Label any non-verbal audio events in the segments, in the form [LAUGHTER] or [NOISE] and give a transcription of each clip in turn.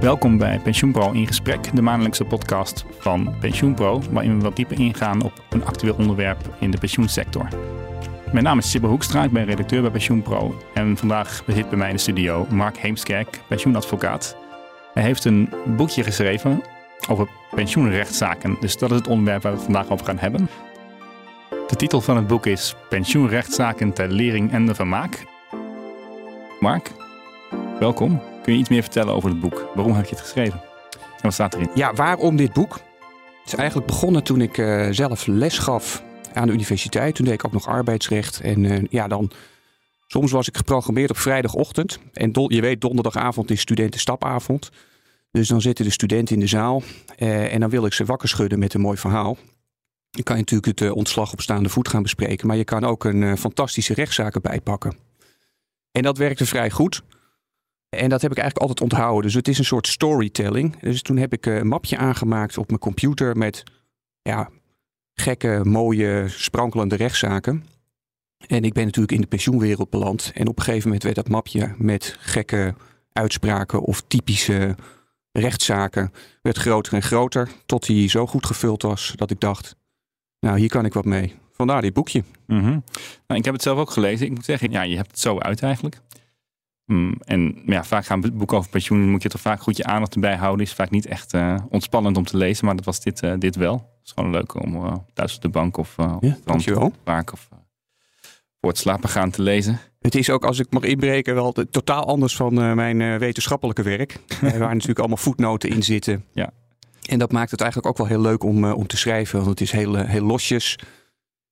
Welkom bij Pensioenpro in gesprek, de maandelijkse podcast van Pensioenpro, waarin we wat dieper ingaan op een actueel onderwerp in de pensioensector. Mijn naam is Sibbe Hoekstra, ik ben redacteur bij Pensioenpro en vandaag zit bij mij in de studio Mark Heemskerk, pensioenadvocaat. Hij heeft een boekje geschreven over pensioenrechtszaken, dus dat is het onderwerp waar we het vandaag over gaan hebben. De titel van het boek is Pensioenrechtszaken ter lering en de vermaak. Mark, welkom. Kun je iets meer vertellen over het boek? Waarom heb je het geschreven? En wat staat erin? Ja, waarom dit boek? Het is eigenlijk begonnen toen ik uh, zelf les gaf aan de universiteit. Toen deed ik ook nog arbeidsrecht. En uh, ja, dan soms was ik geprogrammeerd op vrijdagochtend. En je weet, donderdagavond is studentenstapavond. Dus dan zitten de studenten in de zaal. Uh, en dan wil ik ze wakker schudden met een mooi verhaal. Je kan natuurlijk het ontslag op staande voet gaan bespreken. Maar je kan ook een fantastische rechtszaak erbij pakken. En dat werkte vrij goed. En dat heb ik eigenlijk altijd onthouden. Dus het is een soort storytelling. Dus toen heb ik een mapje aangemaakt op mijn computer met ja, gekke, mooie, sprankelende rechtszaken. En ik ben natuurlijk in de pensioenwereld beland. En op een gegeven moment werd dat mapje met gekke uitspraken of typische rechtszaken werd groter en groter. Tot hij zo goed gevuld was dat ik dacht, nou hier kan ik wat mee. Vandaar dit boekje. -hmm. nou, ik heb het zelf ook gelezen. Ik moet zeggen, ja, je hebt het zo uit eigenlijk. Mm, en ja, vaak gaan boeken over pensioen, moet je toch vaak goed je aandacht erbij houden. Is vaak niet echt uh, ontspannend om te lezen, maar dat was dit, uh, dit wel. Het is gewoon leuk om uh, thuis op de bank of uh, ja, op park of voor het slapen gaan te lezen. Het is ook, als ik mag inbreken, wel totaal anders van mijn wetenschappelijke werk. [LAUGHS] waar natuurlijk allemaal voetnoten in zitten. Ja. En dat maakt het eigenlijk ook wel heel leuk om, om te schrijven, want het is heel, heel losjes.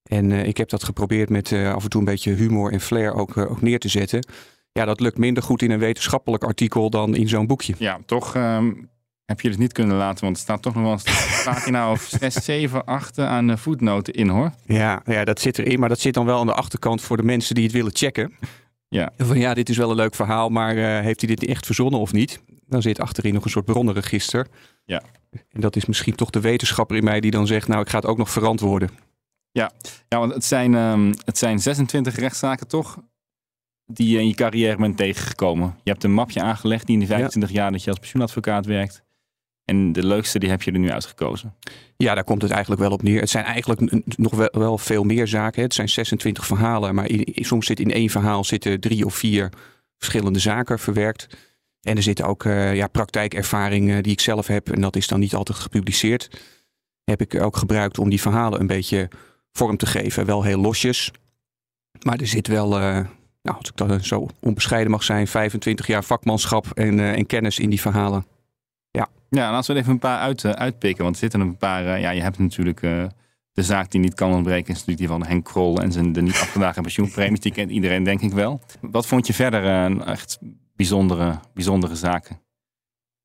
En ik heb dat geprobeerd met af en toe een beetje humor en flair ook, ook neer te zetten ja, dat lukt minder goed in een wetenschappelijk artikel dan in zo'n boekje. Ja, toch um, heb je het niet kunnen laten, want er staat toch nog wel een pagina of 6, 7, 8 aan de voetnoten in hoor. Ja, ja, dat zit erin, maar dat zit dan wel aan de achterkant voor de mensen die het willen checken. Ja. Van ja, dit is wel een leuk verhaal, maar uh, heeft hij dit echt verzonnen of niet? Dan zit achterin nog een soort bronnenregister. Ja. En dat is misschien toch de wetenschapper in mij die dan zegt, nou ik ga het ook nog verantwoorden. Ja, ja want het zijn, um, het zijn 26 rechtszaken toch? Die je in je carrière bent tegengekomen. Je hebt een mapje aangelegd die in de 25 ja. jaar dat je als pensioenadvocaat werkt. En de leukste die heb je er nu uitgekozen. Ja, daar komt het eigenlijk wel op neer. Het zijn eigenlijk nog wel, wel veel meer zaken. Het zijn 26 verhalen, maar in, soms zit in één verhaal zitten drie of vier verschillende zaken verwerkt. En er zitten ook uh, ja, praktijkervaringen die ik zelf heb. En dat is dan niet altijd gepubliceerd. Heb ik ook gebruikt om die verhalen een beetje vorm te geven. Wel heel losjes. Maar er zit wel, uh, nou, als ik dan zo onbescheiden mag zijn, 25 jaar vakmanschap en, uh, en kennis in die verhalen. Ja. Ja, en als we er even een paar uit, uh, uitpikken, want er zitten een paar, ja, je hebt natuurlijk de zaak die niet kan ontbreken, is natuurlijk die van Henk Krol en zijn de niet afgedragen pensioenpremies. Die kent iedereen denk ik wel. Wat vond je verder echt bijzondere, bijzondere zaken?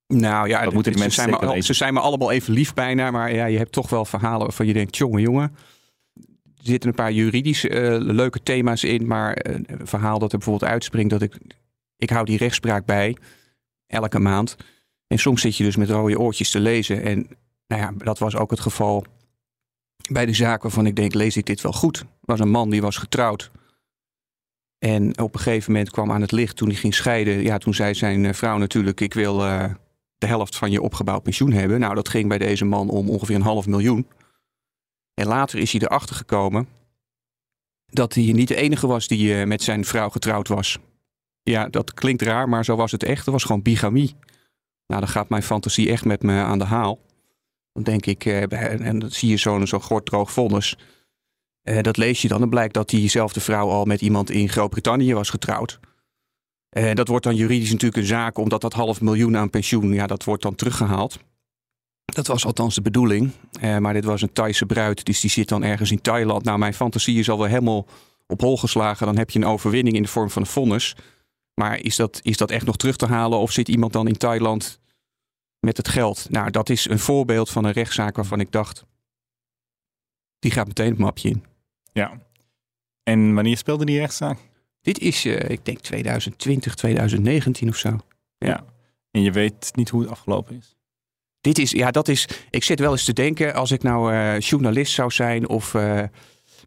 Nou ja, dat moeten de mensen ze, zijn me, ze zijn me allemaal even lief bijna, maar ja, je hebt toch wel verhalen waarvan je denkt, jongen, jongen. Er zitten een paar juridische uh, leuke thema's in, maar uh, een verhaal dat er bijvoorbeeld uitspringt dat ik, ik hou die rechtspraak bij elke maand. En soms zit je dus met rode oortjes te lezen. En nou ja, dat was ook het geval bij de zaak waarvan ik denk, lees ik dit wel goed? Er was een man die was getrouwd. En op een gegeven moment kwam aan het licht toen hij ging scheiden. Ja, toen zei zijn vrouw natuurlijk, ik wil de helft van je opgebouwd pensioen hebben. Nou, dat ging bij deze man om ongeveer een half miljoen. En later is hij erachter gekomen dat hij niet de enige was die uh, met zijn vrouw getrouwd was. Ja, dat klinkt raar, maar zo was het echt. Het was gewoon bigamie. Nou, dan gaat mijn fantasie echt met me aan de haal. Dan denk ik, uh, en dan zie je zo'n zo gort droog vonnis. Uh, dat lees je dan. Dan blijkt dat diezelfde vrouw al met iemand in Groot-Brittannië was getrouwd. Uh, dat wordt dan juridisch natuurlijk een zaak, omdat dat half miljoen aan pensioen, ja, dat wordt dan teruggehaald. Dat was althans de bedoeling. Uh, maar dit was een Thaise bruid, dus die zit dan ergens in Thailand. Nou, mijn fantasie is al wel helemaal op hol geslagen. Dan heb je een overwinning in de vorm van een vonnis. Maar is dat, is dat echt nog terug te halen? Of zit iemand dan in Thailand met het geld? Nou, dat is een voorbeeld van een rechtszaak waarvan ik dacht... die gaat meteen het mapje in. Ja, En wanneer speelde die rechtszaak? Dit is, uh, ik denk 2020, 2019 of zo. Ja. En je weet niet hoe het afgelopen is? Dit is, ja, dat is. Ik zit wel eens te denken, als ik nou uh, journalist zou zijn of. Uh,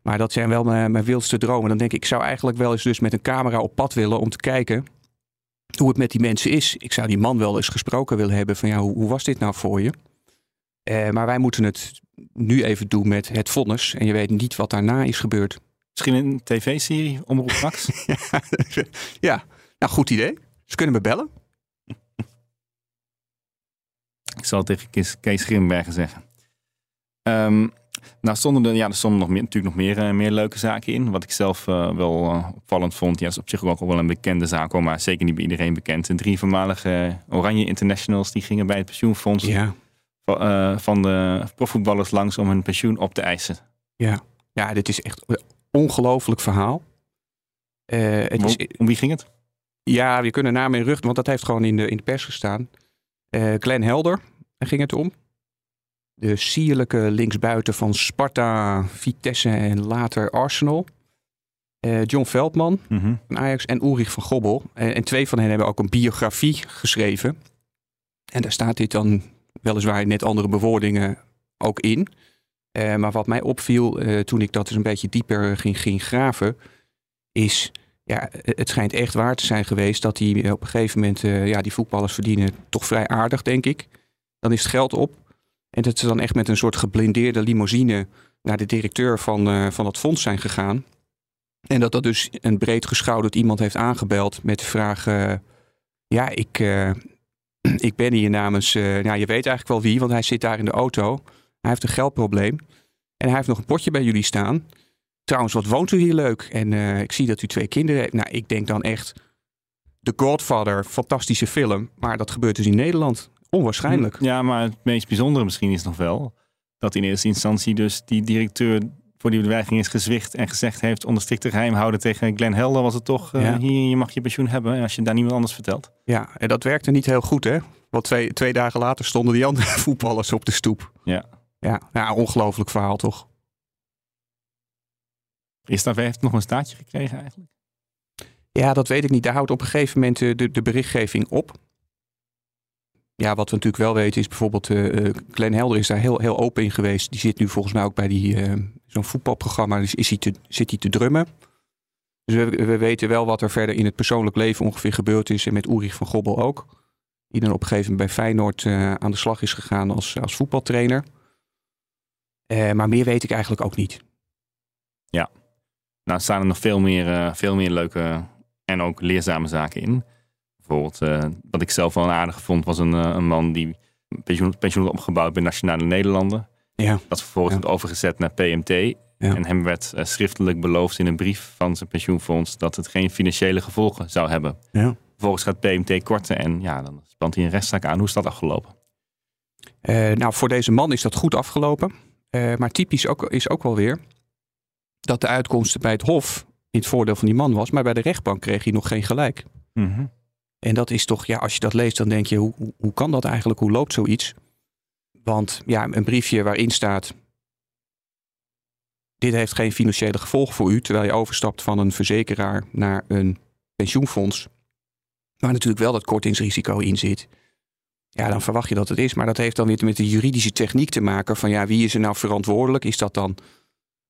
maar dat zijn wel mijn, mijn wildste dromen. Dan denk ik, ik zou eigenlijk wel eens dus met een camera op pad willen om te kijken hoe het met die mensen is. Ik zou die man wel eens gesproken willen hebben van ja, hoe, hoe was dit nou voor je? Uh, maar wij moeten het nu even doen met het vonnis. En je weet niet wat daarna is gebeurd. Misschien een tv-serie, Omroep Max? [LAUGHS] ja, [LAUGHS] ja, nou goed idee. Ze kunnen me bellen. Ik zal het tegen Kees, Kees Grimbergen zeggen. Um, nou, stonden er, ja, er stonden nog meer, natuurlijk nog meer, uh, meer leuke zaken in. Wat ik zelf uh, wel uh, opvallend vond. Ja, is op zich ook wel een bekende zaak, hoor, maar zeker niet bij iedereen bekend. De drie voormalige Oranje Internationals die gingen bij het pensioenfonds ja. van, van de profvoetballers langs om hun pensioen op te eisen. Ja, ja dit is echt een ongelooflijk verhaal. het om, is, om wie ging het? Ja, we kunnen naam en rug, want dat heeft gewoon in de, in de pers gestaan. Glenn Helder ging het om. De sierlijke linksbuiten van Sparta, Vitesse en later Arsenal. Uh, John Veldman mm-hmm. van Ajax en Ulrich van Gobbel. En, en, twee van hen hebben ook een biografie geschreven. En daar staat dit dan weliswaar net andere bewoordingen ook in. Uh, maar wat mij opviel uh, toen ik dat eens een beetje dieper ging, ging graven, is ja, het schijnt echt waar te zijn geweest dat die op een gegeven moment, ja, die voetballers verdienen toch vrij aardig, denk ik. Dan is het geld op. En dat ze dan echt met een soort geblindeerde limousine naar de directeur van, uh, van dat fonds zijn gegaan. En dat dat dus een breed geschouderd iemand heeft aangebeld met de vraag: Ja, ik, [CLEARS THROAT] ik ben hier namens. ja, je weet eigenlijk wel wie, want hij zit daar in de auto. Hij heeft een geldprobleem. En hij heeft nog een potje bij jullie staan. Trouwens, wat woont u hier leuk? En ik zie dat u twee kinderen heeft. Nou, ik denk dan echt. The Godfather, fantastische film. Maar dat gebeurt dus in Nederland. Onwaarschijnlijk. Ja, maar het meest bijzondere misschien is nog wel dat in eerste instantie dus die directeur voor die bedreiging is gezwicht en gezegd heeft onder strikte geheim houden tegen Glenn Helder was het toch uh, ja. hier je mag je pensioen hebben als je daar niemand anders vertelt. Ja, en dat werkte niet heel goed hè. Want twee, twee dagen later stonden die andere [LAUGHS] voetballers op de stoep. Ja. Ja, ja ongelooflijk verhaal toch. Is daar heeft nog een staartje gekregen eigenlijk? Ja, dat weet ik niet. Daar houdt op een gegeven moment de, de berichtgeving op ja, wat we natuurlijk wel weten is bijvoorbeeld uh, Glenn Helder is daar heel, heel open in geweest. Die zit nu volgens mij ook bij die, uh, zo'n voetbalprogramma. Dus is hij te, zit hij te drummen. Dus we, we, weten wel wat er verder in het persoonlijk leven ongeveer gebeurd is. En met Ulrich van Gobbel ook. Die dan op een gegeven moment bij Feyenoord uh, aan de slag is gegaan als, als voetbaltrainer. maar meer weet ik eigenlijk ook niet. Ja, nou staan er nog veel meer, veel meer leuke en ook leerzame zaken in. Bijvoorbeeld, uh, wat ik zelf wel aardig vond, was een, uh, een man die pensioen, pensioen had opgebouwd bij Nationale Nederlanden. Ja. Dat vervolgens ja. werd overgezet naar PMT. Ja. En hem werd uh, schriftelijk beloofd in een brief van zijn pensioenfonds dat het geen financiële gevolgen zou hebben. Ja. Vervolgens gaat PMT korten en ja, dan spant hij een rechtszaak aan. Hoe is dat afgelopen? nou, voor deze man is dat goed afgelopen. maar typisch ook, is ook wel weer dat de uitkomst bij het Hof in het voordeel van die man was, maar bij de rechtbank kreeg hij nog geen gelijk. Mm -hmm. En dat is toch, ja, als je dat leest, dan denk je, hoe, hoe kan dat eigenlijk? Hoe loopt zoiets? Want ja, een briefje waarin staat, dit heeft geen financiële gevolgen voor u, terwijl je overstapt van een verzekeraar naar een pensioenfonds, waar natuurlijk wel dat kortingsrisico in zit. Ja, dan verwacht je dat het is. Maar dat heeft dan weer met de juridische techniek te maken van ja, wie is er nou verantwoordelijk? Is dat dan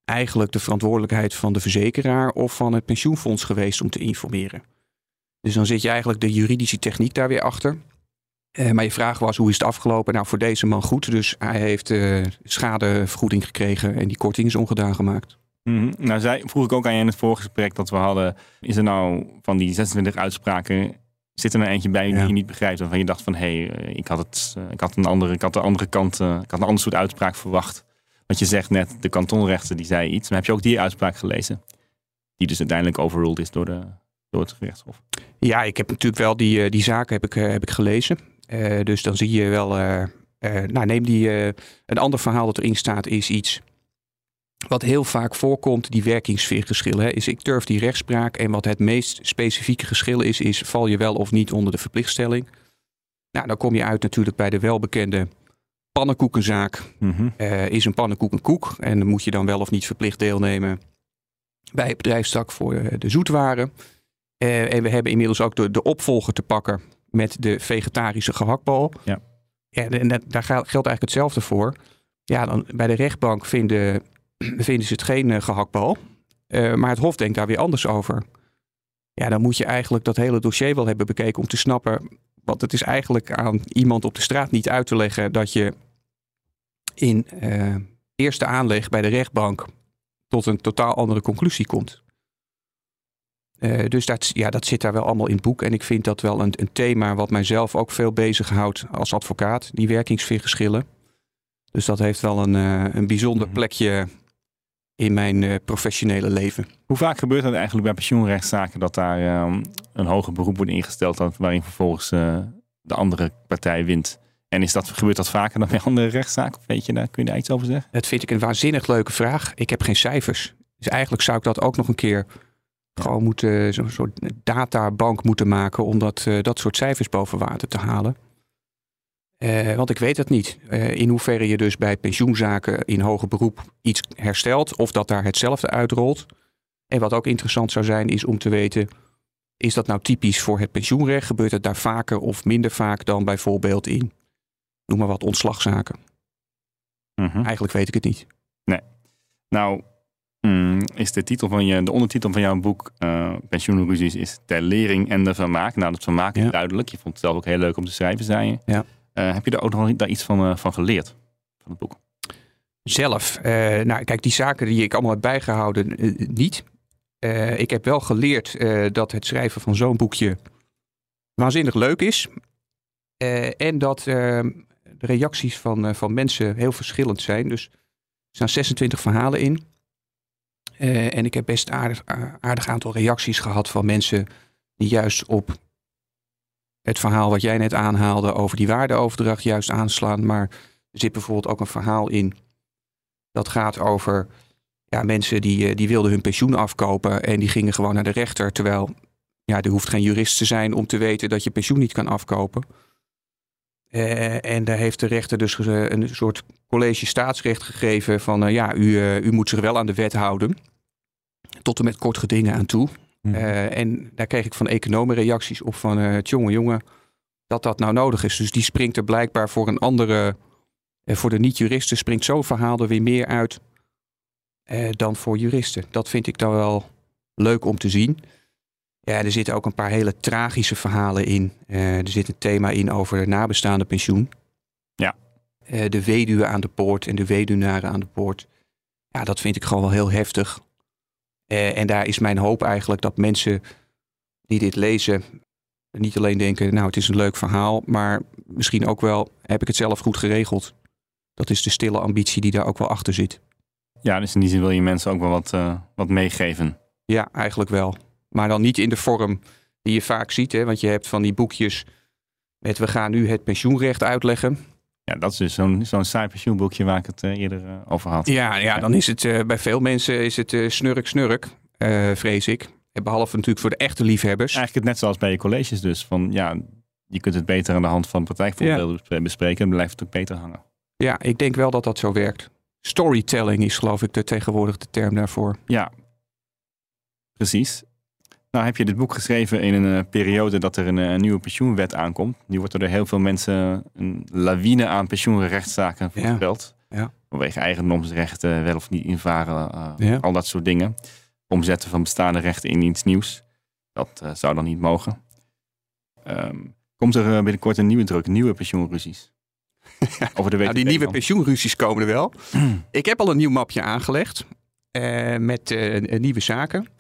eigenlijk de verantwoordelijkheid van de verzekeraar of van het pensioenfonds geweest om te informeren? Dus dan zit je eigenlijk de juridische techniek daar weer achter. Uh, maar je vraag was, hoe is het afgelopen? Nou, voor deze man goed. Dus hij heeft uh, schadevergoeding gekregen en die korting is ongedaan gemaakt. Mm -hmm. Nou, zei, vroeg ik ook aan je in het vorige gesprek dat we hadden. Is er nou van die 26 uitspraken, zit er nou eentje bij die je niet begrijpt? Waarvan je dacht van, hé, hey, ik, had het, ik had een andere, ik had de andere kant, ik had een ander soort uitspraak verwacht. Want je zegt net, de kantonrechter die zei iets. Maar heb je ook die uitspraak gelezen? Die dus uiteindelijk overruled is door de, door het gerechtshof. Ja, ik heb natuurlijk wel die, die zaken heb ik, heb ik gelezen. Uh, dus dan zie je wel. Nou, neem die. een ander verhaal dat erin staat is iets. Wat heel vaak voorkomt, die werkingssfeergeschillen. Hè, is ik durf die rechtspraak. En wat het meest specifieke geschil is, is val je wel of niet onder de verplichtstelling. Nou, dan kom je uit natuurlijk bij de welbekende pannenkoekenzaak. Mm -hmm. is een pannenkoek een koek? En moet je dan wel of niet verplicht deelnemen bij het bedrijfstak voor de zoetwaren. en we hebben inmiddels ook de, de opvolger te pakken met de vegetarische gehaktbal. Ja. ja en daar geldt eigenlijk hetzelfde voor. Ja, dan bij de rechtbank vinden, [CLEARS THROAT] vinden ze het geen gehaktbal. maar het Hof denkt daar weer anders over. Ja, dan moet je eigenlijk dat hele dossier wel hebben bekeken om te snappen. Want het is eigenlijk aan iemand op de straat niet uit te leggen dat je in uh, eerste aanleg bij de rechtbank tot een totaal andere conclusie komt. Uh, dus dat, ja, dat zit daar wel allemaal in het boek. En ik vind dat wel een, een thema wat mijzelf ook veel bezighoudt als advocaat, die werkingsverschillen. Dus dat heeft wel een, uh, een bijzonder mhm. plekje in mijn uh, professionele leven. Hoe vaak gebeurt het eigenlijk bij pensioenrechtszaken dat daar um, een hoger beroep wordt ingesteld, waarin vervolgens de andere partij wint? En is dat, gebeurt dat vaker dan bij andere rechtszaken? Weet je, daar, kun je daar iets over zeggen? Dat vind ik een waanzinnig leuke vraag. Ik heb geen cijfers. Dus eigenlijk zou ik dat ook nog een keer gewoon moeten, zo'n soort databank moeten maken om dat, uh, dat soort cijfers boven water te halen. Uh, want ik weet het niet. Uh, in hoeverre je dus bij pensioenzaken in hoger beroep iets herstelt of dat daar hetzelfde uitrolt. En wat ook interessant zou zijn is om te weten, is dat nou typisch voor het pensioenrecht? Gebeurt het daar vaker of minder vaak dan bijvoorbeeld in, noem maar wat, ontslagzaken? Mm -hmm. Eigenlijk weet ik het niet. Nee. Nou, mm, is de titel van je, de ondertitel van jouw boek uh, Pensioenruzies is Ter lering en de vermaak. Nou, dat vermaak is ja. duidelijk. Je vond het zelf ook heel leuk om te schrijven, zei je. Ja. Uh, heb je er ook nog daar iets van, uh, van geleerd? Van het boek? Zelf? Nou, kijk, die zaken die ik allemaal heb bijgehouden, niet. ik heb wel geleerd dat het schrijven van zo'n boekje waanzinnig leuk is. en dat de reacties van, van mensen heel verschillend zijn. Dus er staan 26 verhalen in. en ik heb best aardig, aardig aantal reacties gehad van mensen die juist op het verhaal wat jij net aanhaalde over die waardeoverdracht juist aanslaan. Maar er zit bijvoorbeeld ook een verhaal in dat gaat over ja, mensen die, eh, die wilden hun pensioen afkopen en die gingen gewoon naar de rechter. Terwijl ja, er hoeft geen jurist te zijn om te weten dat je pensioen niet kan afkopen. Uh, en daar heeft de rechter dus een soort college staatsrecht gegeven van uh, ja, u, uh, u moet zich wel aan de wet houden. Tot en met kort gedingen aan toe. Mhm. Eh, en daar kreeg ik van economen reacties op van jongen, jongen, dat dat nou nodig is. Dus die springt er blijkbaar voor een andere, voor de niet-juristen springt zo'n verhaal er weer meer uit dan voor juristen. Dat vind ik dan wel leuk om te zien. Ja, er zitten ook een paar hele tragische verhalen in. er zit een thema in over nabestaande pensioen. Ja. de weduwe aan de poort en de weduwnaren aan de poort. Ja, dat vind ik gewoon wel heel heftig. Uh, en daar is mijn hoop eigenlijk dat mensen die dit lezen niet alleen denken, nou het is een leuk verhaal, maar misschien ook wel, heb ik het zelf goed geregeld. Dat is de stille ambitie die daar ook wel achter zit. Ja, dus in die zin wil je mensen ook wel wat, wat meegeven. Ja, eigenlijk wel. Maar dan niet in de vorm die je vaak ziet. Hè? Want je hebt van die boekjes met we gaan nu het pensioenrecht uitleggen. Ja, dat is dus zo'n zo'n saai pensioenboekje waar ik het uh, eerder uh, over had. Ja, ja, dan is het uh, bij veel mensen is het snurk snurk, vrees ik. Behalve natuurlijk voor de echte liefhebbers. Eigenlijk het net zoals bij je colleges dus. Van ja, je kunt het beter aan de hand van praktijkvoorbeelden ja. bespreken. En blijft het ook beter hangen. Ja, ik denk wel dat dat zo werkt. Storytelling is geloof ik de tegenwoordig de term daarvoor. Ja, precies. Nou heb je dit boek geschreven in een uh, periode dat er een, een, nieuwe pensioenwet aankomt. Die wordt door heel veel mensen een lawine aan pensioenrechtszaken voorspeld. Ja. Ja. Vanwege eigendomsrechten, wel of niet invaren, uh, ja. al dat soort dingen. Omzetten van bestaande rechten in iets nieuws. Dat uh, zou dan niet mogen. Um, komt er binnenkort een nieuwe druk, nieuwe pensioenruzies? [LAUGHS] Over de nou, die nieuwe pensioenruzies komen er wel. [CLEARS THROAT] Ik heb al een nieuw mapje aangelegd met nieuwe zaken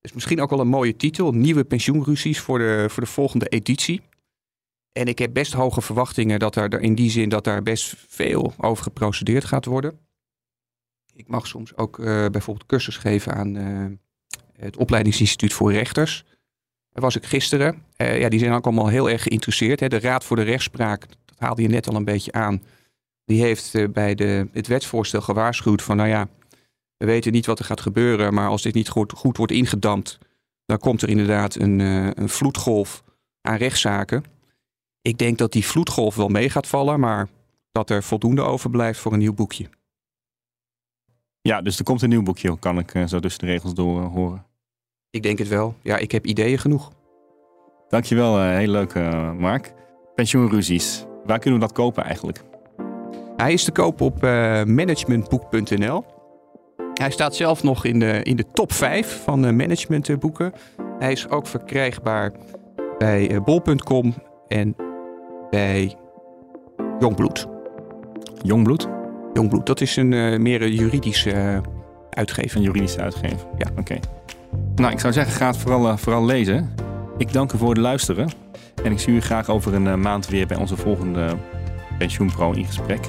is misschien ook wel een mooie titel. Nieuwe pensioenruzies voor de, voor de volgende editie. En ik heb best hoge verwachtingen dat er in die zin dat daar best veel over geprocedeerd gaat worden. Ik mag soms ook uh, bijvoorbeeld cursus geven aan uh, het opleidingsinstituut voor rechters. Daar was ik gisteren. Uh, ja, die zijn ook allemaal heel erg geïnteresseerd. Hè. De Raad voor de Rechtspraak, dat haalde je net al een beetje aan. Die heeft bij de, het wetsvoorstel gewaarschuwd van, nou ja, we weten niet wat er gaat gebeuren, maar als dit niet goed, goed wordt ingedampt, dan komt er inderdaad een, uh, een vloedgolf aan rechtszaken. Ik denk dat die vloedgolf wel mee gaat vallen, maar dat er voldoende overblijft voor een nieuw boekje. Ja, dus er komt een nieuw boekje, kan ik zo tussen de regels door horen. Ik denk het wel. Ja, ik heb ideeën genoeg. Dankjewel, heel leuk Mark. Pensioenruzies, waar kunnen we dat kopen eigenlijk? Hij is te kopen op managementboek.nl. Hij staat zelf nog in de, in de top 5 van managementboeken. Hij is ook verkrijgbaar bij bol.com en bij Jongbloed. Jongbloed? Jongbloed, dat is een uh, meer een juridische uh, uitgever. Een juridische uitgever, ja. Oké. Nou, ik zou zeggen, ga het vooral, uh, vooral lezen. Ik dank u voor het luisteren. En ik zie u graag over een maand weer bij onze volgende Pensioenpro in gesprek.